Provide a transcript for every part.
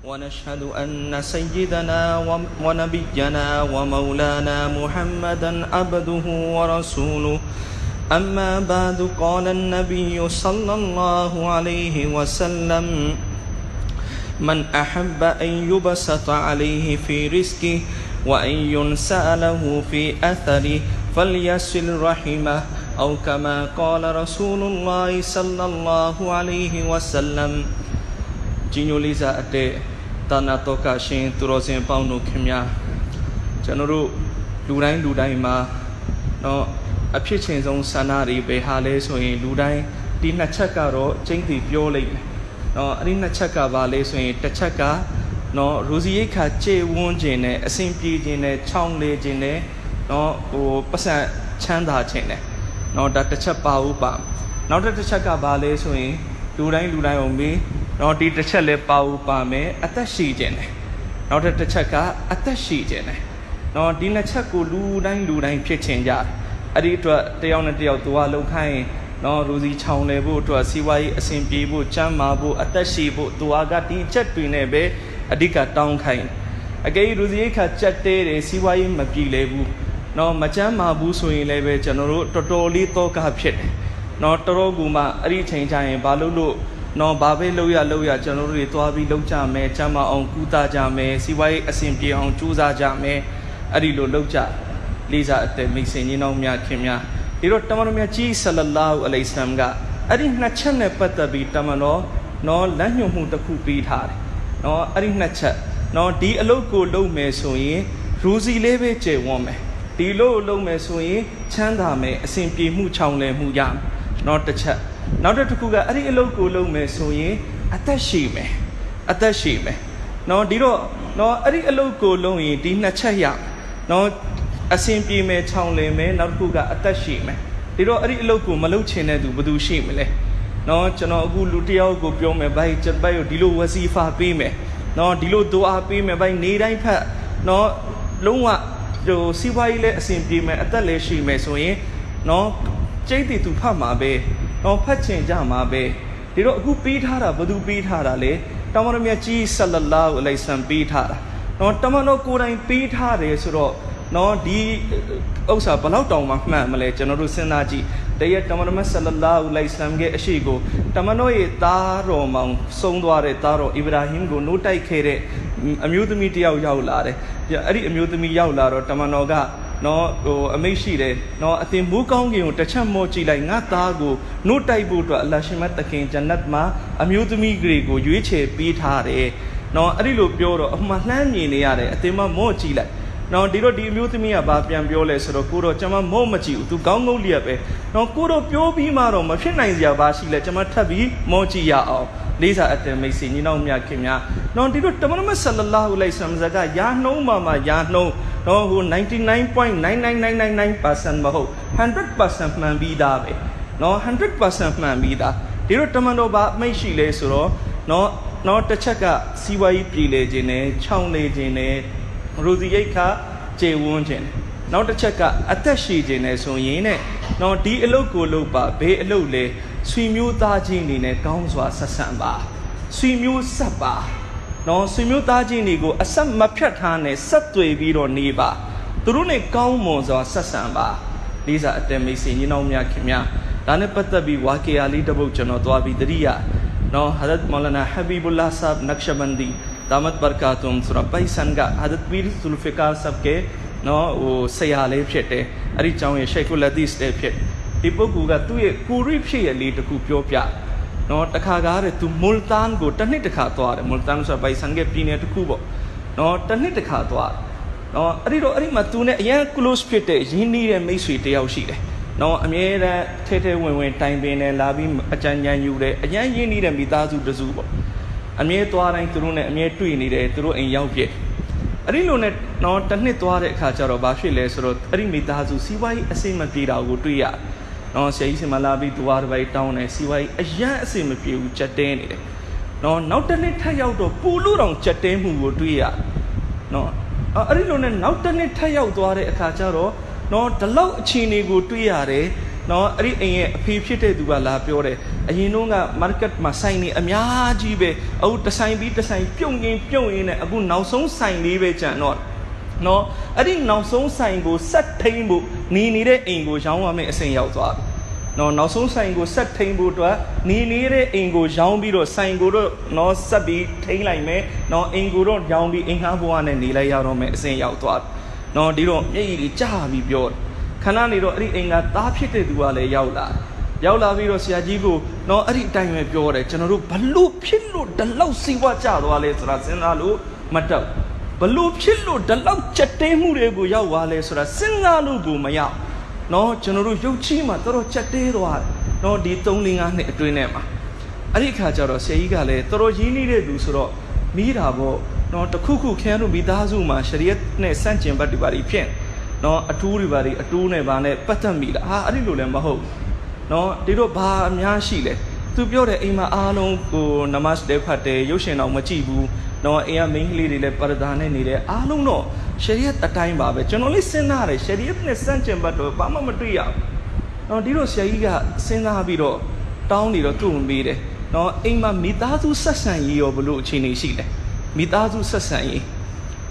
ونشهد أن سيدنا ونبينا ومولانا محمدا عبده ورسوله. أما بعد قال النبي صلى الله عليه وسلم من أحب أن يبسط عليه في رزقه وأن ينسأ له في أثره فليصل رحمه. أو كما قال رسول الله صلى الله عليه وسلم จิญูลิซาเต တာနာတော်ကရှင်သူတော်စင်ပေါင်းတို့ခင်များကျွန်တော်တို့လူတိုင်းလူတိုင်းမှာတော့အဖြစ်ချင်းဆုံးဆန္ဒတွေပဲဟာလဲဆိုရင်လူတိုင်းဒီနှစ်ချက်ကတော့ကျင့်တည်ပြောလိုက်တယ်။နော်အဲ့ဒီနှစ်ချက်ကဘာလဲဆိုရင်တစ်ချက်ကနော်ရူစီရိတ်ခါကြေဝန်းခြင်းနဲ့အစဉ်ပြေခြင်းနဲ့ချောင်းလေခြင်းနဲ့နော်ဟိုပတ်စံချမ်းသာခြင်းနဲ့နော်ဒါတစ်ချက်ပါဦးပါနောက်တစ်ချက်ကဘာလဲဆိုရင်လူတိုင်းလူတိုင်းအောင်မေး နော်ဒီတစ်ချက်လည်းပါဦးပါမယ်အသက်ရှိခြင်းနဲ့နောက်တစ်ချက်ကအသက်ရှိခြင်းနဲ့နော်ဒီနှစ်ချက်ကိုလူတိုင်းလူတိုင်းဖြစ်ခြင်းကြအဲ့ဒီအတွက်တယောက်နဲ့တယောက်သူကလုံခိုင်းနော်ရူစီချောင်းလေဖို့အတွက်စီဝါရေးအစဉ်ပြေဖို့ချမ်းမာဖို့အသက်ရှိဖို့သူကဒီချက်တွေနဲ့ပဲအဓိကတောင်းခိုင်းအကယ်ရူစီခါကြက်တဲတယ်စီဝါရေးမပြေလဲဘူးနော်မချမ်းမာဘူးဆိုရင်လည်းပဲကျွန်တော်တို့တော်တော်လေးတော့ကဖြစ်တယ်နော်တော်တော်ကူမှအဲ့ဒီချိန်ကျရင်ဘာလို့လို့ နော်ဘာပဲလုပ်ရလုပ်ရကျွန်တော်တို့တွေသွားပြီးလုပ်ကြမယ်ချမ်းမအောင်ကူတာကြမယ်စီးပွားရေးအဆင်ပြေအောင်ကြိုးစားကြမယ်အဲ့ဒီလိုလုပ်ကြလေးစားအသက်မိတ်ဆွေညီနောင်များခင်များဒီတော့တမန်တော်မြတ်ကြီးဆလလာဟူအလိုင်ဆမ်ကအဲ့ဒီနှစ်ချက်နဲ့ပတ်သက်ပြီးတမန်တော်နော်လမ်းညွှန်မှုတစ်ခုပေးထားတယ်နော်အဲ့ဒီနှစ်ချက်နော်ဒီအလုပ်ကိုလုပ်မယ်ဆိုရင်ရူစီလေးပဲကျေဝန်းမယ်ဒီလို့လုပ်မယ်ဆိုရင်ချမ်းသာမယ်အဆင်ပြေမှုချောင်လည်မှုရမယ် နော်တစ်ချက်နောက်တစ်ခုကအဲ့ဒီအလုပ်ကိုလုပ်မယ်ဆိုရင်အသက်ရှိမယ်အသက်ရှိမယ်နော်ဒီတော့နော်အဲ့ဒီအလုပ်ကိုလုပ်ရင်ဒီနှစ်ချက်ရနော်အဆင်ပြေမယ်ချောင်လည်မယ်နောက်တစ်ခုကအသက်ရှိမယ်ဒီတော့အဲ့ဒီအလုပ်ကိုမလုပ်ချင်တဲ့သူဘယ်သူရှိမလဲနော်ကျွန်တော်အခုလူတယောက်ကိုပြောမယ်ဘိုင်ချက်ဘိုင်ကိုဒီလိုဝစီဖာပေးမယ်နော်ဒီလိုဒူအားပေးမယ်ဘိုင်နေတိုင်းဖတ်နော်လုံးဝဟိုစီးပွားရေးလည်းအဆင်ပြေမယ်အသက်လည်းရှိမယ်ဆိုရင်နော် ကျိတ်တီသူဖတ်မှာပဲတော့ဖတ်ချင်ကြမှာပဲဒီတော့အခုပေးထားတာဘသူပေးထားတာလဲတမန်တော်မြတ်ကြီးဆလလာဟူအလိုင်ဆမ်ပေးထားတာနော်တမန်တော်ကိုယ်တိုင်ပေးထားတယ်ဆိုတော့နော်ဒီဥစ္စာဘလောက်တောင်မှမှန်မလဲကျွန်တော်တို့စဉ်းစားကြည့်တရက်တမန်တော်မြတ်ဆလလာဟူအလိုင်ဆမ်ရဲ့အရှိကိုတမန်တော်ရဲ့သားတော်မောင်ဆုံးသွားတဲ့သားတော်အီဗရာဟင်ကိုနိုးတိုက်ခဲ့တဲ့အမျိုးသမီးတယောက်ရောက်လာတယ်အဲ့ဒီအမျိုးသမီးရောက်လာတော့တမန်တော်က နော်ဟိုအမိတ်ရှိတယ်နော်အတင်မိုးကောင်းကင်ကိုတစ်ချက်မော့ကြည့်လိုက်ငါသားကိုနှုတ်တိုက်ဖို့အတွက်အလရှင်မတ်တခင်ဂျန်နတ်မှာအမျိုးသမီးတွေကိုရွေးချယ်ပေးထားတယ်နော်အဲ့ဒီလိုပြောတော့အမှလှမ်းမြင်နေရတယ်အတင်မမော့ကြည့်လိုက်နော်ဒီတော့ဒီအမျိုးသမီးကဘာပြန်ပြောလဲဆိုတော့ကိုတော့ကျွန်မမော့မကြည့်ဘူးသူကောင်းကောင်းလျက်ပဲနော်ကိုတော့ပြောပြီးမှတော့မဖြစ်နိုင်စရာဘာရှိလဲကျွန်မထပ်ပြီးမော့ကြည့်ရအောင်လေးစားအတ္တမိတ်ဆွေညီနောင်များခင်များနော်ဒီလိုတမန်တော်ဆလလာဟူလိုက်ဆမ်ဇကယာနှုံးမှာမှာယာနှုံး နော်ဟို99.99999%မဟုတ်100%မှန်ပြီးသားပဲနော်100%မှန်ပြီးသားဒီလိုတမန်တော်ဘာမိတ်ရှိလဲဆိုတော့နော်နော်တစ်ချက်ကစီးပွားရေးပြည်လေခြင်းနဲ့ခြောင်လေခြင်းနဲ့ရူစီရိတ်ခါကျေဝန်းခြင်းနောက်တစ်ချက်ကအသက်ရှိခြင်းနဲ့ဆိုရင်နဲ့နော်ဒီအလုပ်ကိုလုပ်ပါဘေးအလုပ်လဲဆွေမျိုးသားချင်းအနေနဲ့ကောင်းစွာဆက်ဆံပါဆွေမျိုးဆက်ပါ နော်ဆွေမျိုးသားချင်းတွေကိုအဆက်မဖြတ်ထားနဲ့ဆက်သွယ်ပြီးတော့နေပါသူတို့နဲ့ကောင်းမွန်စွာဆက်ဆံပါလေးစားအတမိတ်စီညီနောင်များခင်များဒါနဲ့ပတ်သက်ပြီးဝါကေယာလေးတစ်ပုဒ်ကျွန်တော်သွားပြီးတတိယနော်ဟဒတ်မောလနာဟဘီဘူလာဆပ်နက္ရှဘန်ဒီဒါမတ်ဘရကာတုမ်ဆိုရပိုင်ဆန်ကဟဒတ်ပီရ်ဇူလ်ဖီကာဆပ်ကေနော်ဟိုဆရာလေးဖြစ်တယ်အဲ့ဒီကျောင်းရဲ့ရှိုက်ကူလက်ဒီစ်တဲ့ဖြစ်ဒီပုဂ္ဂိုလ်ကသူ့ရဲ့ကိုရိဖြစ်ရဲ့လေးတစ်ခုပြောပြ နော်တခါကားတဲ့သူမူလ်တန်ကိုတစ်နှစ်တစ်ခါသွားတယ်မူလ်တန်ဆိုတာပိုင်ဆန်ကပြည်နယ်တစ်ခုပေါ့နော်တစ်နှစ်တစ်ခါသွားနော်အဲ့ဒီတော့အဲ့ဒီမှာသူနဲ့အရန် close ဖြစ်တဲ့ရင်းနှီးတဲ့မိတ်ဆွေတယောက်ရှိတယ်နော်အမြဲတမ်းထဲထဲဝင်ဝင်တိုင်ပင်နဲ့လာပြီးအကြံဉာဏ်ယူတယ်အရန်ရင်းနှီးတဲ့မိသားစုတစုပေါ့အမြဲသွားတိုင်းသူတို့နဲ့အမြဲတွေ့နေတယ်သူတို့အိမ်ရောက်ပြည့်အဲ့ဒီလိုနဲ့တော့တစ်နှစ်သွားတဲ့အခါကျတော့ဘာဖြစ်လဲဆိုတော့အဲ့ဒီမိသားစုစီးပွားရေးအစိမ့်မပြေတာကိုတွေ့ရတယ် နော်ဆရာကြီးစင်မလာပြီးသူအားတစ်ပိုက်တောင်းတယ်စီဝိုင်းအရန်အစင်မပြေဘူးကြက်တဲနေတယ်နော်နောက်တစ်နှစ်ထပ်ရောက်တော့ပူလို့တောင်ကြက်တဲမှုကိုတွေ့ရနော်အဲ့ဒီလိုနဲ့နောက်တစ်နှစ်ထပ်ရောက်သွားတဲ့အခါကျတော့နော်ဒီလောက်အခြေအနေကိုတွေ့ရတယ်နော်အဲ့ဒီအိမ်ရဲ့အဖေဖြစ်တဲ့သူကလာပြောတယ်အရင်တော့က market မှာဆိုင်နေအများကြီးပဲအခုတစ်ဆိုင်ပြီးတစ်ဆိုင်ပြုံရင်းပြုံရင်းနဲ့အခုနောက်ဆုံးဆိုင်လေးပဲကျန်တော့နော်အဲ့ဒီနောက်ဆုံးဆိုင်ကိုဆက်ထိန်ဖို့ နေနေတဲ့အိမ်ကိုရောင်းရမယ့်အဆင့်ရောက်သွားပြီနော်နောက်ဆုံးဆိုင်ကိုဆက်ထိန်ဖို့အတွက်နေနေတဲ့အိမ်ကိုရောင်းပြီးတော့ဆိုင်ကိုတော့နော်ဆက်ပြီးထိန်လိုက်မယ်နော်အိမ်ကိုတော့ရောင်းပြီးအိမ်ငှားဘဝနဲ့နေလိုက်ရတော့မယ်အဆင့်ရောက်သွားပြီနော်ဒီတော့မျက်ရည်တွေကြာပြီးပြောတယ်ခဏနေတော့အဲ့ဒီအိမ်ကသားဖြစ်တဲ့သူကလည်းရောက်လာရောက်လာပြီးတော့ဆရာကြီးကိုတော့အဲ့ဒီအတိုင်းပဲပြောတယ်ကျွန်တော်တို့ဘလို့ဖြစ်လို့ဒီလောက်စီဝါကြသွားလဲဆိုတာစဉ်းစားလို့မတက်ဘ လို့ဖြစ်လို့ဒီလောက်ချက်တဲမှုတွေကိုရောက်သွားလဲဆိုတာစဉ်းစားလို့ကိုမရနော်ကျွန်တော်တို့ရုပ်ချီးမှာတော်တော်ချက်တဲသွားတယ်နော်ဒီ3 4 5နှစ်အတွင်းထဲမှာအဲ့ဒီခါကျတော့ဆရာကြီးကလည်းတော်တော်ရင်းနှီးတဲ့သူဆိုတော့မိတာပေါ့နော်တခုခုခန်းတို့မိသားစုမှာရှရီယတ်နဲ့စန့်ကျင်ဘတ်တွေပါဖြစ်နော်အထူးတွေပါအတူးနဲ့ပါနဲ့ပတ်သက်မိလားဟာအဲ့ဒီလိုလည်းမဟုတ်နော်ဒီတော့ဘာအများရှိလဲ သူပြောတယ်အိမ်မှာအားလုံးကိုနမတ်တဲ့ဖတ်တယ်ရုပ်ရှင်တော့မကြည့်ဘူးနော်အိမ်ကမိန်းကလေးတွေလည်းပရဒါနဲ့နေတယ်အားလုံးတော့ရှရီယတ်အတိုင်းပါပဲကျွန်တော်လေးစဉ်းစားတယ်ရှရီယတ်နဲ့စန့်ကျင်ဘတ်တော့ဘာမှမတွေ့ရဘူးနော်ဒီတော့ဆရာကြီးကစဉ်းစားပြီးတော့တောင်းနေတော့သူ့ကိုမေးတယ်နော်အိမ်မှာမိသားစုဆက်ဆံရေးရောဘလို့အခြေအနေရှိလဲမိသားစုဆက်ဆံရေး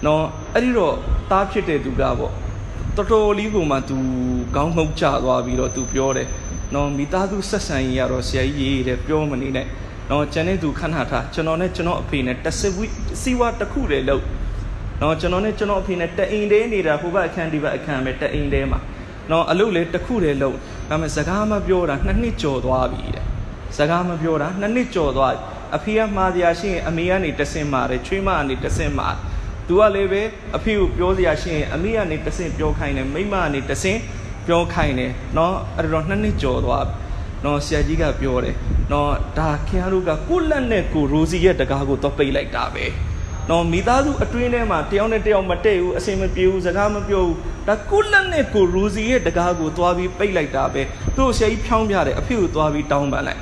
နော်အဲ့ဒီတော့တားဖြစ်တဲ့သူကပေါ့တော်တော်လေးကိုမှ तू ကောင်းငုတ်ကြသွားပြီးတော့ तू ပြောတယ် နော်မိသားစုဆက်ဆံရေးရတော့ဆရာကြီးရေးတယ်ပြောမနေနဲ့နော်ကျန်တဲ့သူခဏထားကျွန်တော်နဲ့ကျွန်တော်အဖေနဲ့တစ်စဝီစီဝါတစ်ခုတည်းလို့နော်ကျွန်တော်နဲ့ကျွန်တော်အဖေနဲ့တအိမ်တည်းနေတာဟိုဘက်အခန်းဒီဘက်အခန်းပဲတအိမ်တည်းမှာနော်အလုပ်လေတစ်ခုတည်းလို့ဒါပေမဲ့စကားမပြောတာနှစ်နှစ်ကျော်သွားပြီတဲ့စကားမပြောတာနှစ်နှစ်ကျော်သွားအဖေကမှားစရာရှိရင်အမေကနေတဆင်မာတယ်ချွေးမကနေတဆင်မာသူကလည်းပဲအဖေကိုပြောစရာရှိရင်အမေကနေတဆင်ပြောခိုင်းတယ်မိမကနေတဆင် ပြောခိုင်းတယ်เนาะအဲ့တော့နှစ်နှစ်ကျော်သွားเนาะဆရာကြီးကပြောတယ်เนาะဒါခင်ဗျားတို့ကကိုလက်နဲ့ကိုရိုစီရဲ့တကားကိုတော့ပိတ်လိုက်တာပဲနော်မိသားစုအတွင်းထဲမှာတယောက်နဲ့တယောက်မတည့်ဘူးအစင်မပြေဘူးစကားမပြောဘူးဒါကိုလက်နဲ့ကိုရိုစီရဲ့တကားကိုသွားပြီးပိတ်လိုက်တာပဲသူ့ဆရာကြီးဖြောင်းပြတယ်အဖေကိုသွားပြီးတောင်းပန်လိုက်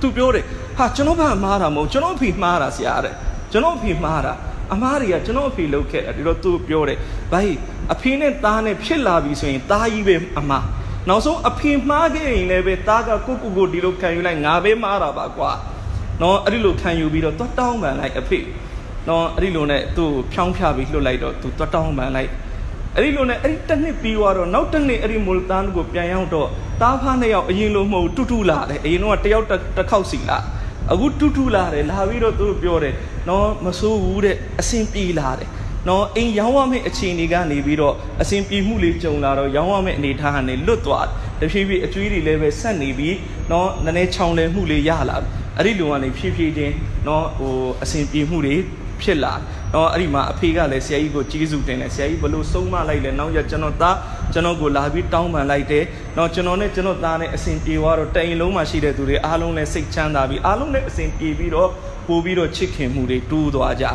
သူပြောတယ်ဟာကျွန်တော်ဘာမှားတာမဟုတ်ကျွန်တော်အဖေမှားတာဆရာတဲ့ကျွန်တော်အဖေမှားတာအမားတွေကကျွန်တော်အဖေလုပ်ခဲ့တယ်ဒီတော့သူပြောတယ်ဘိုင်း အဖေနဲ့သားနဲ့ဖြစ်လာပြီဆိုရင်သားကြီးပဲအမားနောက်ဆုံးအဖေမှားခဲ့ရင်လည်းပဲသားကကိုကိုကိုဒီလိုခံယူလိုက်ငါပဲမှားတာပါကွာနော်အဲ့ဒီလိုခံယူပြီးတော့တွတ်တောင်းပန်လိုက်အဖေနော်အဲ့ဒီလိုနဲ့သူ့ဖြောင်းဖြပြီးလွတ်လိုက်တော့သူတွတ်တောင်းပန်လိုက်အဲ့ဒီလိုနဲ့အဲ့ဒီတစ်နှစ်ပြီးသွားတော့နောက်တစ်နှစ်အဲ့ဒီမူလတန်ကိုပြန်ရောက်တော့တားဖားနှစ်ယောက်အရင်လိုမဟုတ်တူတူလာတယ်အရင်တော့တယောက်တစ်ခေါက်စီလာအခုတူတူလာတယ်လာပြီးတော့သူပြောတယ်နော်မဆိုးဘူးတဲ့အဆင်ပြေလာတယ် နော်အိမ်ရောင်းရမယ့်အခြေအနေကနေပြီးတော့အဆင်ပြေမှုလေးကြုံလာတော့ရောင်းရမယ့်အနေထားကနေလွတ်သွားတဖြည်းဖြည်းအကျွေးတွေလည်းပဲဆက်နေပြီးနော်နည်းနည်းချောင်လည်မှုလေးရလာအဲ့ဒီလိုကနေဖြည်းဖြည်းချင်းနော်ဟိုအဆင်ပြေမှုတွေဖြစ်လာတော့အဲ့ဒီမှာအဖေကလည်းဆရာကြီးကိုကျေးဇူးတင်တယ်ဆရာကြီးဘလို့ဆုံးမလိုက်လဲနောက်ရကျွန်တော်သားကျွန်တော်ကိုလာပြီးတောင်းပန်လိုက်တယ်တော့ကျွန်တော်နဲ့ကျွန်တော်သားနဲ့အစဉ်ပြေသွားတော့တိုင်လုံးမှာရှိတဲ့သူတွေအားလုံးလည်းစိတ်ချမ်းသာပြီးအားလုံးလည်းအစဉ်ပြေပြီးတော့ပို့ပြီးတော့ချစ်ခင်မှုတွေတိုးသွားကြ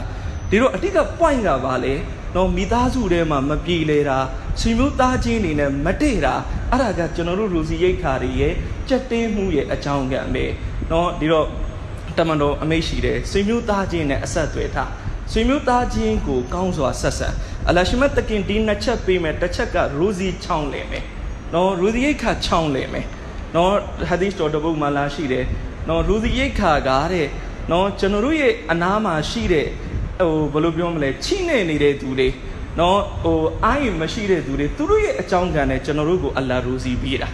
ဒီတော့အတိက point ကဘာလဲနော်မိသားစုထဲမှာမပြေလည်တာဆွေမျိုးသားချင်းအနေနဲ့မတည့်တာအဲ့ဒါကကျွန်တော်တို့လူစီရိတ်ခါတွေရဲ့ကြက်တင်းမှုရဲ့အကြောင်းခံပဲနော်ဒီတော့တမန်တော်အမိတ်ရှိတယ်ဆွေမျိုးသားချင်းနဲ့အဆက်အသွယ်ထားဆွေမျိုးသားချင်းကိုကောင်းစွာဆက်ဆံအလရှိမတ်တကင်ဒီနှစ်ချက်ပေးမယ်တစ်ချက်ကရူစီချောင်းလဲမယ်နော်ရူစီရိတ်ခါချောင်းလဲမယ်နော်ဟာဒီစ်တော်တပုတ်မှာလာရှိတယ်နော်ရူစီရိတ်ခါကတဲ့နော်ကျွန်တော်တို့ရဲ့အနာမှာရှိတဲ့ ဟိုဘယ်လိုပြောမလဲချိနေနေတဲ့သူတွေနော်ဟိုအာရင်မရှိတဲ့သူတွေသူတို့ရဲ့အကြောင်းကံနဲ့ကျွန်တော်တို့ကိုအလ္လာရူဇီပေးတာ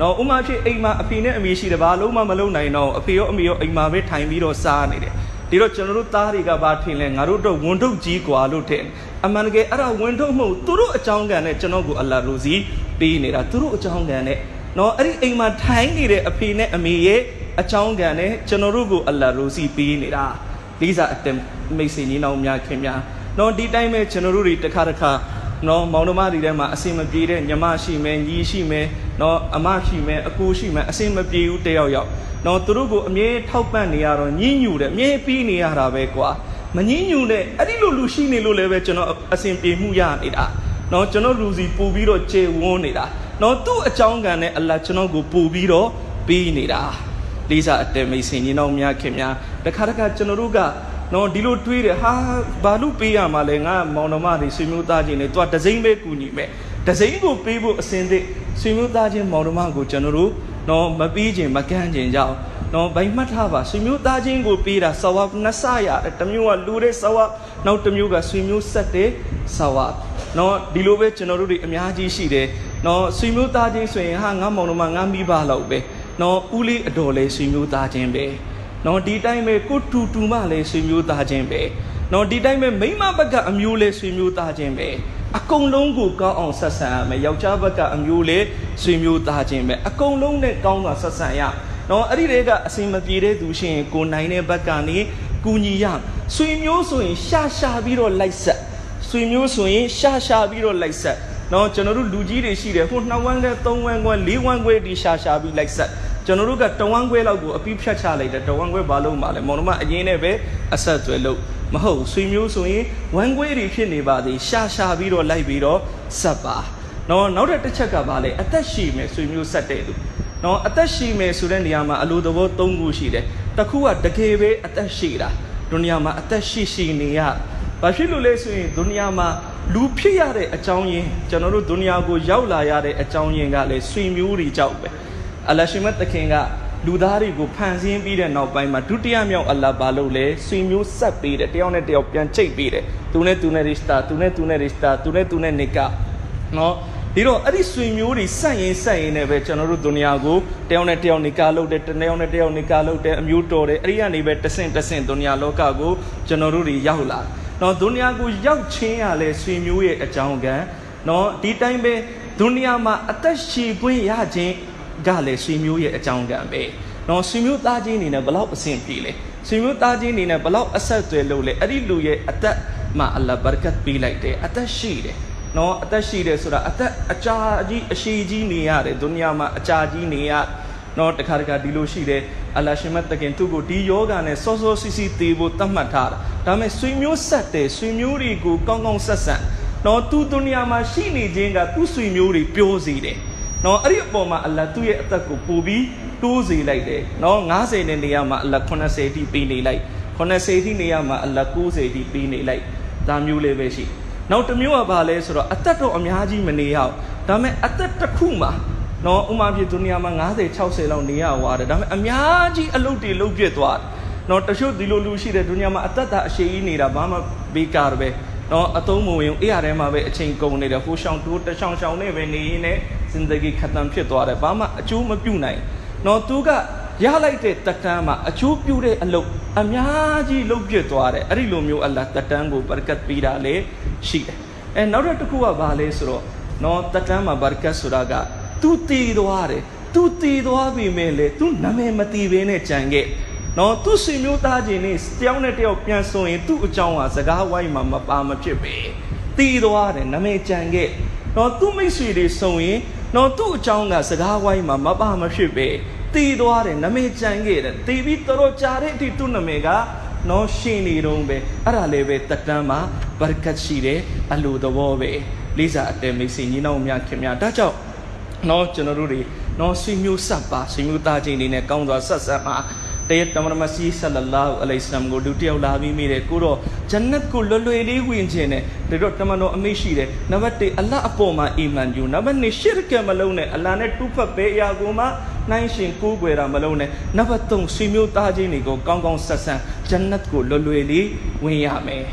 နော်ဥမာဖြစ်အိမ်မှာအဖေနဲ့အမေရှိတယ်ဘာလို့မှမလုပ်နိုင်တော့အဖေရောအမေရောအိမ်မှာပဲထိုင်ပြီးတော့စားနေတယ်ဒီတော့ကျွန်တော်တို့သားတွေကဘာထင်လဲငါတို့တော့ဝန်ထုတ်ကြီးกว่าလို့ထင်အမှန်တကယ်အဲ့ဒါဝန်ထုတ်မဟုတ်သူတို့အကြောင်းကံနဲ့ကျွန်တော်ကိုအလ္လာဟ်ရိုစီပေးနေတာသူတို့အကြောင်းကံနဲ့နော်အဲ့ဒီအိမ်မှာထိုင်နေတဲ့အဖေနဲ့အမေရဲ့အကြောင်းကံနဲ့ကျွန်တော်တို့ကိုအလ္လာဟ်ရိုစီပေးနေတာလေးစားအတ မိတ်ဆွေညီနောင်များခင်များနော်ဒီတိုင်းပဲကျွန်တော်တို့တွေတစ်ခါတစ်ခါနော်မောင်နှမတွေထဲမှာအစင်မပြေတဲ့ညီမရှိမယ်ညီရှိမယ်နော်အမရှိမယ်အကိုရှိမယ်အစင်မပြေဘူးတယောက်ယောက်နော်သူတို့ကိုအမြဲထောက်ပံ့နေရတော့ညှဉ်းညူတယ်အမြဲပြီးနေရတာပဲကွာမညှဉ်းညူတဲ့အဲ့ဒီလိုလူရှိနေလို့လည်းပဲကျွန်တော်အစင်ပြေမှုရနေတာနော်ကျွန်တော်လူစီပူပြီးတော့ကျေဝန်းနေတာနော်သူ့အကြောင်းကံနဲ့အလတ်ကျွန်တော်ကိုပူပြီးတော့ပြီးနေတာလေးစားအတဲမိတ်ဆွေညီနောင်များခင်များတခါတခါကျွန်တော်တို့က နော်ဒီလိုတွေးတယ်ဟာဘာလို့ပေးရမှာလဲငါမောင်နှမတွေဆွေမျိုးသားချင်းတွေသူကဒစိမ့်ပဲကူညီမဲ့တစိမ့်ကိုပေးဖို့အစင်သစ်ဆွေမျိုးသားချင်းမောင်နှမကိုကျွန်တော်တို့နော်မပြီးခြင်းမကန့်ခြင်းကြောင့်နော်ဗိုင်မှတ်ထားပါဆွေမျိုးသားချင်းကိုပေးတာဆဝပ်နှစ်ဆရတယ်တမျိုးကလူတဲ့ဆဝပ်နောက်တမျိုးကဆွေမျိုးဆက်တဲ့ဆဝပ်နော်ဒီလိုပဲကျွန်တော်တို့တွေအများကြီးရှိတယ်နော်ဆွေမျိုးသားချင်းဆိုရင်ဟာငါမောင်နှမငါမိဘလောက်ပဲနော်ဦးလေးအတော်လေးဆွေမျိုးသားချင်းပဲ နော်ဒီတိုင်းပဲကိုတူတူမှလည်းဆွေမျိုးသားချင်းပဲနော်ဒီတိုင်းပဲမိမဘက်ကအမျိုးလဲဆွေမျိုးသားချင်းပဲအကုန်လုံးကိုကောင်းအောင်ဆက်ဆံရမယ်ယောက်ျားဘက်ကအမျိုးလဲဆွေမျိုးသားချင်းပဲအကုန်လုံးနဲ့ကောင်းစွာဆက်ဆံရနော်အဲ့ဒီတွေကအစင်မပြေတဲ့သူရှင်ကိုနိုင်တဲ့ဘက်ကနေကူညီရဆွေမျိုးဆိုရင်ရှာရှာပြီးတော့လိုက်ဆက်ဆွေမျိုးဆိုရင်ရှာရှာပြီးတော့လိုက်ဆက်နော်ကျွန်တော်တို့လူကြီးတွေရှိတယ်ဟိုနှစ်ဝမ်းခွဲသုံးဝမ်းခွဲလေးဝမ်းခွဲဒီရှာရှာပြီးလိုက်ဆက် ကျွန်တော်တို့ကတဝမ်းခွဲလောက်ကိုအပြီးဖြတ်ချလိုက်တယ်တဝမ်းခွဲဘာလို့မှလဲမောင်နှမအရင်နဲ့ပဲအဆက်သွဲလို့မဟုတ်ဆွေမျိုးဆိုရင်ဝမ်းခွဲတွေဖြစ်နေပါသေးရှာရှာပြီးတော့လိုက်ပြီးတော့ဆက်ပါနော်နောက်တစ်ချက်ကဘာလဲအသက်ရှိမယ်ဆွေမျိုးဆက်တဲ့သူနော်အသက်ရှိမယ်ဆိုတဲ့နေရာမှာအလိုသဘော၃ခုရှိတယ်တစ်ခုကတကယ်ပဲအသက်ရှိတာဒုနီယာမှာအသက်ရှိရှိနေရဘာဖြစ်လို့လဲဆိုရင်ဒုနီယာမှာလူဖြစ်ရတဲ့အကြောင်းရင်းကျွန်တော်တို့ဒုနီယာကိုရောက်လာရတဲ့အကြောင်းရင်းကလည်းဆွေမျိုးတွေကြောက်ပဲ အလရှိမတ်တခင်ကလူသားတွေကိုဖန်ဆင်းပြီးတဲ့နောက်ပိုင်းမှာဒုတိယမြောက်အလ္လာဟ်ဘာလို့လဲဆွေမျိုးဆက်ပေးတယ်တယောက်နဲ့တယောက်ပြန်ချိတ်ပေးတယ်သူနဲ့သူနဲ့ရစ်တာသူနဲ့သူနဲ့ရစ်တာသူနဲ့သူနဲ့နေကနော်ဒီတော့အဲ့ဒီဆွေမျိုးတွေဆက်ရင်ဆက်ရင်လည်းပဲကျွန်တော်တို့ဒုနီယာကိုတယောက်နဲ့တယောက်နေကာလုပ်တယ်တယောက်နဲ့တယောက်နေကာလုပ်တယ်အမျိုးတော်တယ်အဲ့ဒီကနေပဲတဆင့်တဆင့်ဒုနီယာလောကကိုကျွန်တော်တို့တွေရောက်လာနော်ဒုနီယာကိုရောက်ချင်းရလဲဆွေမျိုးရဲ့အကြောင်းကံနော်ဒီတိုင်းပဲဒုနီယာမှာအသက်ရှည်ခွင့်ရခြင်း ကလည်းဆွေမျိုးရဲ့အကြောင်းကံပဲနော်ဆွေမျိုးသားချင်းအနေနဲ့ဘလောက်အဆင်ပြေလဲဆွေမျိုးသားချင်းအနေနဲ့ဘလောက်အဆက်အသွယ်လုပ်လဲအဲ့ဒီလူရဲ့အသက်မှာအလ္လာဟ်ဘာရကတ်ပေးလိုက်တယ်အသက်ရှိတယ်နော်အသက်ရှိတယ်ဆိုတာအသက်အကြာကြီးအရှိကြီးနေရတယ်ဒုနီယာမှာအကြာကြီးနေရနော်တခါတခါဒီလိုရှိတယ်အလ္လာရှင်မတ်တခင်သူ့ကိုဒီယောဂာနဲ့စောစောစီစီသေးဖို့တတ်မှတ်ထားတာဒါပေမဲ့ဆွေမျိုးဆက်တယ်ဆွေမျိုးတွေကိုကောင်းကောင်းဆက်ဆံနော်သူဒုနီယာမှာရှိနေခြင်းကသူ့ဆွေမျိုးတွေပြောစေတယ် နော်အဲ့ဒီအပေါ်မှာအလ္လာသူ့ရဲ့အသက်ကိုပို့ပြီးတိုးစေလိုက်တယ်နော်90နဲ့နေရာမှာအလ္လာ80အထိပေးနေလိုက်80အထိနေရာမှာအလ္လာ90အထိပေးနေလိုက်ဒါမျိုးလေးပဲရှိနောက်တစ်မျိုးကဘာလဲဆိုတော့အသက်တော့အများကြီးမနေရအောင်ဒါပေမဲ့အသက်တစ်ခုမှာနော်ဥမာဖြစ်ဒုနီယာမှာ90 60လောက်နေရသွားတယ်ဒါပေမဲ့အများကြီးအလုပ်တွေလုပ်ပြစ်သွားတယ်နော်တချို့ဒီလိုလူရှိတဲ့ဒုနီယာမှာအသက်တာအရှိကြီးနေတာဘာမှဘေးကားပဲနော်အသုံးမဝင်အေးရထဲမှာပဲအချိန်ကုန်နေတယ်ဟိုရှောင်းတိုးတချောင်းရှောင်းနဲ့ပဲနေရင်းနဲ့ စင်တဂီခတ်တန်ဖြစ်သွားတယ်ဘာမှအကျိုးမပြုနိုင်နော်သူကရလိုက်တဲ့တတန်းမှာအချိုးပြုတဲ့အလုပ်အများကြီးလုပ်ပြစ်သွားတယ်အဲ့ဒီလိုမျိုးအလ္လာဟ်တတန်းကိုဘာရကတ်ပေးတာလေရှိတယ်အဲနောက်တစ်ခုကဘာလဲဆိုတော့နော်တတန်းမှာဘာရကတ်ဆိုတာကသူတည်သွားတယ်သူတည်သွားပြီမဲ့လေသူနာမည်မတည်ဘဲနဲ့ကြံခဲ့နော်သူဆွေမျိုးသားချင်းနေတယောက်နဲ့တယောက်ပြန်ဆိုရင်သူ့အကြောင်းဟာစကားဝိုင်းမှာမပါမဖြစ်ပဲတည်သွားတယ်နာမည်ကြံခဲ့နော်သူ့မိတ်ဆွေတွေဆိုရင် နော်သူ့အကြောင်းကစကားဝိုင်းမှာမပါမဖြစ်ပဲတည်သွားတယ်နာမည်ကြံခဲ့တယ်တည်ပြီးတော်တော်ကြာတဲ့အထိသူ့နာမည်ကနော်ရှင်နေတော့ပဲအဲ့ဒါလည်းပဲတက်တန်းမှာဘာရကတ်ရှိတယ်အလိုသဘောပဲလေးစားအတဲမိတ်ဆွေညီနောင်များခင်များဒါကြောင့်နော်ကျွန်တော်တို့တွေနော်ဆွေမျိုးဆက်ပါဆွေမျိုးသားချင်းတွေနဲ့ကောင်းစွာဆက်ဆက်ပါ တရတမရမစီဆလလာဟူအလိုင်စလမ်ကိုလူတယောက်လာပြီးမိတယ်ကိုတော့ဂျန်နတ်ကိုလွယ်လွယ်လေးဝင်ခြင်းနဲ့ဒါတော့တမန်တော်အမိရှိတယ်နံပါတ်1အလ္လာဟ်အပေါ်မှာအီမန်ယူနံပါတ်2ရှစ်ကမလုံးနဲ့အလ္လာဟ်နဲ့တူဖတ်ပဲအရာကိုမှနိုင်ရှင်ကိုးကွယ်တာမလုံးနဲ့နံပါတ်3ဆွေမျိုးသားချင်းတွေကိုကောင်းကောင်းဆက်ဆံဂျန်နတ်ကိုလွယ်လွယ်လေးဝင်ရမယ်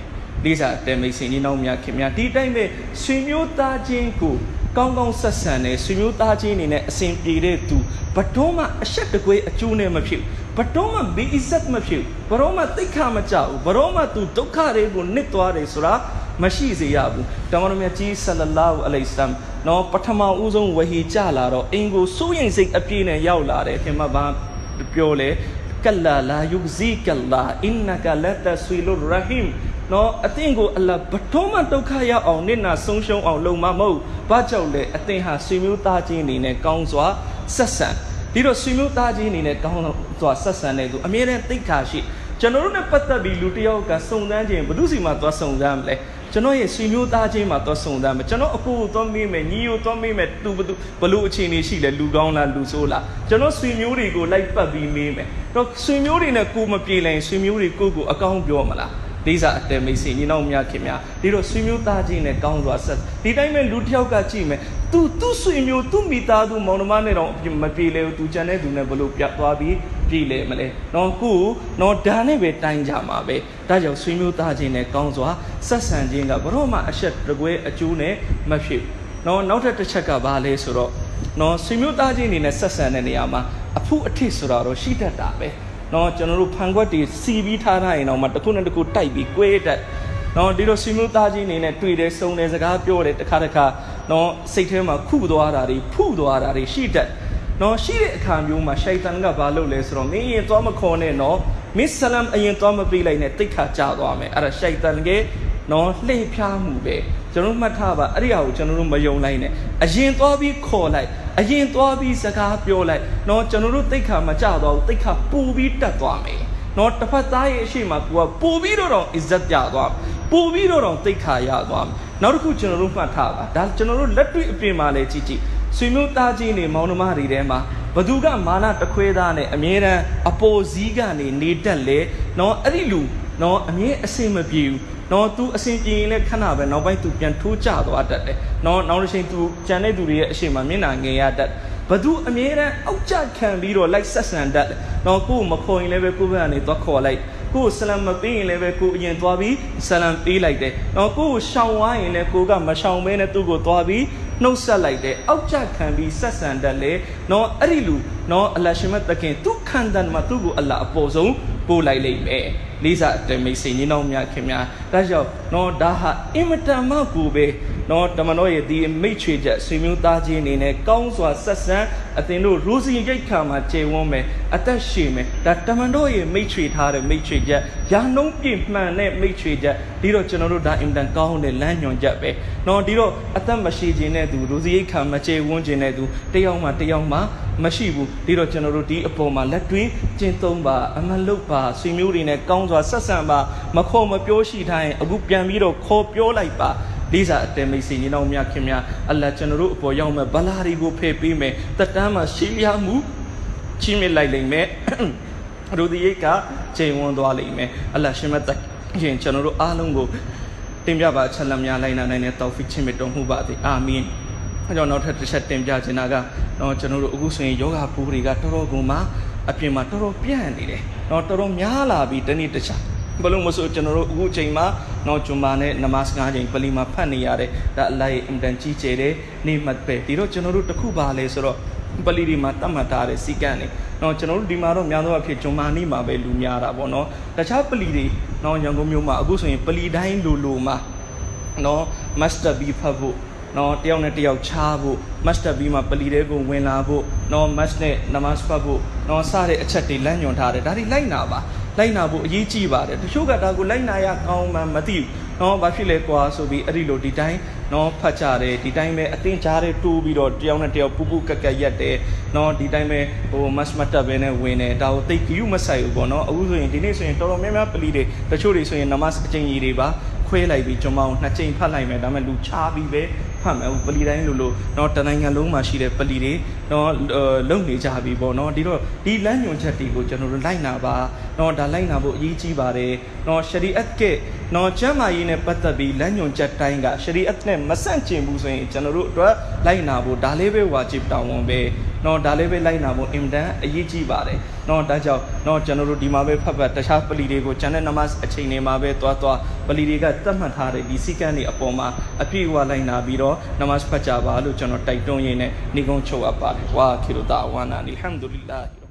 လေးစားတဲမိတ်ဆွေညီနောင်များခင်များဒီတိုင်းပဲဆွေမျိုးသားချင်းကိုကောင်းကောင်းဆက်ဆံတဲ့ဆွေမျိုးသားချင်းအနေနဲ့အစဉ်ပြေတဲ့သူဘတော်မှအဆက်တကွေးအကျိုးနဲ့မဖြစ်ဘ တော်မှဘီအစ်ဆက်မဖြစ်ဘတော်မှတိတ်ခမကြဘူးဘတော်မှသူဒုက္ခတွေကိုနစ်သွားတယ်ဆိုတာမရှိစေရဘူးတမန်တော်မြတ်ကြီးဆလလာဟူအလိုင်စလမ်နော်ပထမဦးဆုံးဝဟီကြလာတော့အင်ကိုစိုးရင်စိတ်အပြည့်နဲ့ရောက်လာတယ်ခင်မဘာပြောလေကလာလာယုဇီကလာအင်နကလတဆွီလူရဟင်နော်အသင်ကိုအလ္လာဟ်ဘတော်မှဒုက္ခရောက်အောင်နစ်နာဆုံးရှုံးအောင်လုပ်မှာမဟုတ်ဘာကြောင့်လဲအသင်ဟာဆွေမျိုးသားချင်းအနေနဲ့ကောင်းစွာဆက်ဆံ ဒီတော့ဆွေမျိုးသားချင်းအနေနဲ့ကောင်းစွာဆက်ဆံတဲ့သူအမြဲတမ်းသိခါရှိကျွန်တော်တို့နဲ့ပတ်သက်ပြီးလူတစ်ယောက်ကစုံစမ်းခြင်းဘု து စီမှာသွားစုံစမ်းမလဲကျွန်တော်ရဲ့ဆွေမျိုးသားချင်းမှာသွားစုံစမ်းမယ်ကျွန်တော်အကိုကိုသွားမေးမယ်ညီကိုသွားမေးမယ်သူဘသူဘလို့အခြေအနေရှိလဲလူကောင်းလားလူဆိုးလားကျွန်တော်ဆွေမျိုးတွေကိုလိုက်ပတ်ပြီးမေးမယ်တော့ဆွေမျိုးတွေနဲ့ကိုမပြေလိုက်ဆွေမျိုးတွေကိုကိုအကောင်းပြောမလားမ လေးစားအတဲမိတ်ဆွေညီနောင်များခင်များဒီတော့ဆွေမျိုးသားချင်းနဲ့ကောင်းစွာဆက်ဒီတိုင်းပဲလူတစ်ယောက်ကကြည့်မယ်သူသူဆွေမျိုးသူမိသားစုမောင်နှမနဲ့တော့မပြေလေဘူးသူကြံတဲ့သူနဲ့ဘလို့ပြတ်သွားပြီးပြည်လေမလဲနော်ခုနော်ဒါနဲ့ပဲတိုင်းကြမှာပဲဒါကြောင့်ဆွေမျိုးသားချင်းနဲ့ကောင်းစွာဆက်ဆံခြင်းကဘရောမှအဆက်တကွဲအကျိုးနဲ့မဖြစ်နော်နောက်ထပ်တစ်ချက်ကဘာလဲဆိုတော့နော်ဆွေမျိုးသားချင်းအနေနဲ့ဆက်ဆံတဲ့နေရာမှာအဖုအထစ်ဆိုတာတော့ရှိတတ်တာပဲ နော်ကျွန်တော်တို့ဖန်ခွက်တွေစီပြီးထားထားရင်တော့မှတစ်ခုနဲ့တစ်ခုတိုက်ပြီး꿰တက်နော်ဒီလိုဆွေမျိုးသားချင်းအနေနဲ့တွေ့တယ်စုံတယ်စကားပြောတယ်တစ်ခါတစ်ခါနော်စိတ်ထဲမှာခုသွားတာတွေဖုသွားတာတွေရှိတတ်နော်ရှိတဲ့အခါမျိုးမှာရှိုက်တန်ကဘာလုပ်လဲဆိုတော့မင်းရင်သွားမခေါ်နဲ့နော်မစ်ဆလမ်အရင်သွားမပြေးလိုက်နဲ့တိတ်ခါကြသွားမယ်အဲ့ဒါရှိုက်တန်ကနော်လှည့်ဖျားမှုပဲ ကျွန်တော်မှတ်ထားပါအဲ့ဒီဟာကိုကျွန်တော်တို့မယုံလိုက်နဲ့အရင်သွားပြီးခေါ်လိုက်အရင်သွားပြီးစကားပြောလိုက်နော်ကျွန်တော်တို့တိတ်ခါမကြတော့ဘူးတိတ်ခါပူပြီးတက်သွားမယ်နော်တစ်ဖက်သားရဲ့အရှိမကပူပြီးတော့တော့အစ္စတ်ပြသွားပူပြီးတော့တော့တိတ်ခါရသွားမယ်နောက်တစ်ခုကျွန်တော်တို့မှတ်ထားပါဒါကျွန်တော်တို့လက်တွေ့အပြင်မှာလည်းကြည့်ကြည့်ဆွေမျိုးသားချင်းတွေမောင်နှမတွေထဲမှာဘသူကမာနတခွဲသားနဲ့အမြဲတမ်းအပေါ်စည်းကနေနေတတ်လေနော်အဲ့ဒီလူ နော်အမြဲအစင်မပြေဘူးနော် तू အစင်ပြေရင်လည်းခဏပဲနောက်ပိုင်း तू ပြန်ထိုးကျသွားတတ်တယ်နော်နောက်တစ်ချိန် तू ကြံတဲ့သူတွေရဲ့အရှိမမျက်နှာငယ်ရတတ်ဘသူအမြဲတမ်းအောက်ကျခံပြီးတော့လိုက်ဆက်ဆံတတ်တယ်နော်ကို့မခေါ်ရင်လည်းပဲကိုယ့်ဘက်ကနေသွားခေါ်လိုက်ကိုဆလမ်မပေးရင်လည်းပဲကိုအရင်သွားပြီးဆလမ်ပေးလိုက်တယ်။နော်ကိုကိုရှောင်သွားရင်လည်းကိုကမရှောင်ဘဲနဲ့သူ့ကိုသွားပြီးနှုတ်ဆက်လိုက်တယ်။အောက်ကျခံပြီးဆက်ဆံတတ်လေ။နော်အဲ့ဒီလူနော်အလရှင်မတ်တခင်သူခန္ဓာမှာသူ့ကိုအလ္လာအပေါ်ဆုံးပို့လိုက်လိမ့်မယ်။ လေးစားတမိတ်စိန်ကြီးနောင်များခင်များဒါကြောင့်နော်ဒါဟာအင်မတန်မှကိုပဲ နော်တမန်တော်ရဲ့ဒီမိတ်ချွေချက်ဆွေမျိုးသားချင်းအနေနဲ့ကောင်းစွာဆက်ဆံအသင်တို့ရိုးစီရိတ်ခါမှာကျေဝန်းမယ်အသက်ရှည်မယ်ဒါတမန်တော်ရဲ့မိတ်ချွေထားတဲ့မိတ်ချွေချက်ရာနှုံးပြည့်မှန်တဲ့မိတ်ချွေချက်ဒီတော့ကျွန်တော်တို့ဒါအင်တန်ကောင်းတဲ့လမ်းညွှန်ချက်ပဲနော်ဒီတော့အသက်မရှိခြင်းတဲ့သူရိုးစီရိတ်ခါမကျေဝန်းခြင်းတဲ့သူတယောက်မှတယောက်မှမရှိဘူးဒီတော့ကျွန်တော်တို့ဒီအပေါ်မှာလက်တွင်းကျင့်သုံးပါအမလုတ်ပါဆွေမျိုးတွေနဲ့ကောင်းစွာဆက်ဆံပါမခေါ်မပြောရှိထားရင်အခုပြန်ပြီးတော့ခေါ်ပြောလိုက်ပါ လေးစားအတဲမိတ်ဆွေညီနောင်များခင်များအလ္လာကျွန်တော်တို့အပေါ်ရောက်မဲ့ဗလာတွေကိုဖယ်ပေးမယ်တက်တမ်းမှာရှေးလျားမှုချီးမြှင့်လိုက်လိမ့်မယ်ရူဒီရိတ်ကချိန်ဝန်းသွားလိမ့်မယ်အလ္လာရှင်မတ်ရင်ကျွန်တော်တို့အားလုံးကိုတင်ပြပါချက်လက်များလိုက်နာနိုင်တဲ့တောက်ဖီချင်းမြတ်တော်မှုပါသည်အာမင်အဲကြောင့်နောက်ထပ်တစ်ချက်တင်ပြချင်တာကတော့ကျွန်တော်တို့အခုဆိုရင်ယောဂပူတွေကတော်တော်ကုန်မှာအပြင်မှာတော်တော်ပြန့်နေတယ်။တော့တော်တော်များလာပြီတနေ့တစ်ခြား ဘလို့မဆိုကျွန်တော်တို့အခုအချိန်မှာတော့ဂျွန်မာနဲ့နမတ်၅ချိန်ပလီမှာဖတ်နေရတဲ့ဒါအလိုက်အင်တန်ကြီးကျယ်တဲ့နေမှတ်ပဲဒီတော့ကျွန်တော်တို့တခုပါလဲဆိုတော့ပလီဒီမှာတတ်မှတ်ထားတဲ့စီကံနေတော့ကျွန်တော်တို့ဒီမှာတော့များသောအားဖြင့်ဂျွန်မာနီမှာပဲလူများတာပေါ့နော်တခြားပလီတွေတော့ရန်ကုန်မြို့မှာအခုဆိုရင်ပလီတိုင်းလိုလိုမှာနော်မတ်စတာဘီဖတ်ဖို့နော်တယောက်နဲ့တယောက်ချားဖို့မတ်စတာဘီမှာပလီတဲ့ကိုဝင်လာဖို့နော်မတ်နဲ့နမတ်ဖတ်ဖို့နော်စတဲ့အချက်တွေလမ်းညွှန်ထားတယ်ဒါတွေလိုက်နာပါ လိုက်နာဖို့အရေးကြီးပါတယ်တချို့ကဒါကိုလိုက်နာရကောင်းမှမသိဘူးနော်ဘာဖြစ်လဲကွာဆိုပြီးအဲ့ဒီလိုဒီတိုင်းနော်ဖတ်ကြတယ်ဒီတိုင်းပဲအတင်းကြားတဲ့တိုးပြီးတော့တယောက်နဲ့တယောက်ပူပူကက်ကက်ရက်တယ်နော်ဒီတိုင်းပဲဟိုမတ်မတ်တက်ပဲနဲ့ဝင်တယ်ဒါကိုတိတ်ကြည့်မဆိုင်ဘူးပေါ့နော်အခုဆိုရင်ဒီနေ့ဆိုရင်တော်တော်များများပလီတွေတချို့တွေဆိုရင်နမတ်အကျင့်ကြီးတွေပါ ခွဲလိုက်ပြီးကျွန်မကိုနှစ်ချိန်ဖတ်လိုက်မယ်ဒါပေမဲ့လူချပြီးပဲဖတ်မယ်ပလီတိုင်းလိုလိုနော်တနိုင်ငံလုံးမှာရှိတဲ့ပလီတွေနော်လုံနေကြပြီပေါ့နော်ဒီတော့ဒီလမ်းညွှန်ချက်တွေကိုကျွန်တော်တို့လိုက်နာပါနော်ဒါလိုက်နာဖို့အရေးကြီးပါတယ်နော်ရှရီအတ်ကနော်ကျမ်းမာရေးနဲ့ပတ်သက်ပြီးလမ်းညွှန်ချက်တိုင်းကရှရီအတ်နဲ့မဆန့်ကျင်ဘူးဆိုရင်ကျွန်တော်တို့အတွက်လိုက်နာဖို့ဒါလေးပဲဝါဂျစ်တောင်းဝန်ပဲ နော်ဒါလေးပဲလိုက်နာဖို့အင်တန်အရေးကြီးပါတယ်နော်ဒါကြောင့်နော်ကျွန်တော်တို့ဒီမှာပဲဖတ်ဖတ်တခြားပလီတွေကိုကျန်တဲ့နမတ်အချိန်တွေမှာပဲသွားသွားပလီတွေကသတ်မှတ်ထားတဲ့ဒီစီကံတွေအပေါ်မှာအပြည့်အဝလိုက်နာပြီးတော့နမတ်ဖတ်ကြပါလို့ကျွန်တော်တိုက်တွန်းရင်းနဲ့ညီကုန်းချုပ်အပ်ပါတယ်ဝါခိရတာဝါနာအလ်ဟမ်ဒူလ illah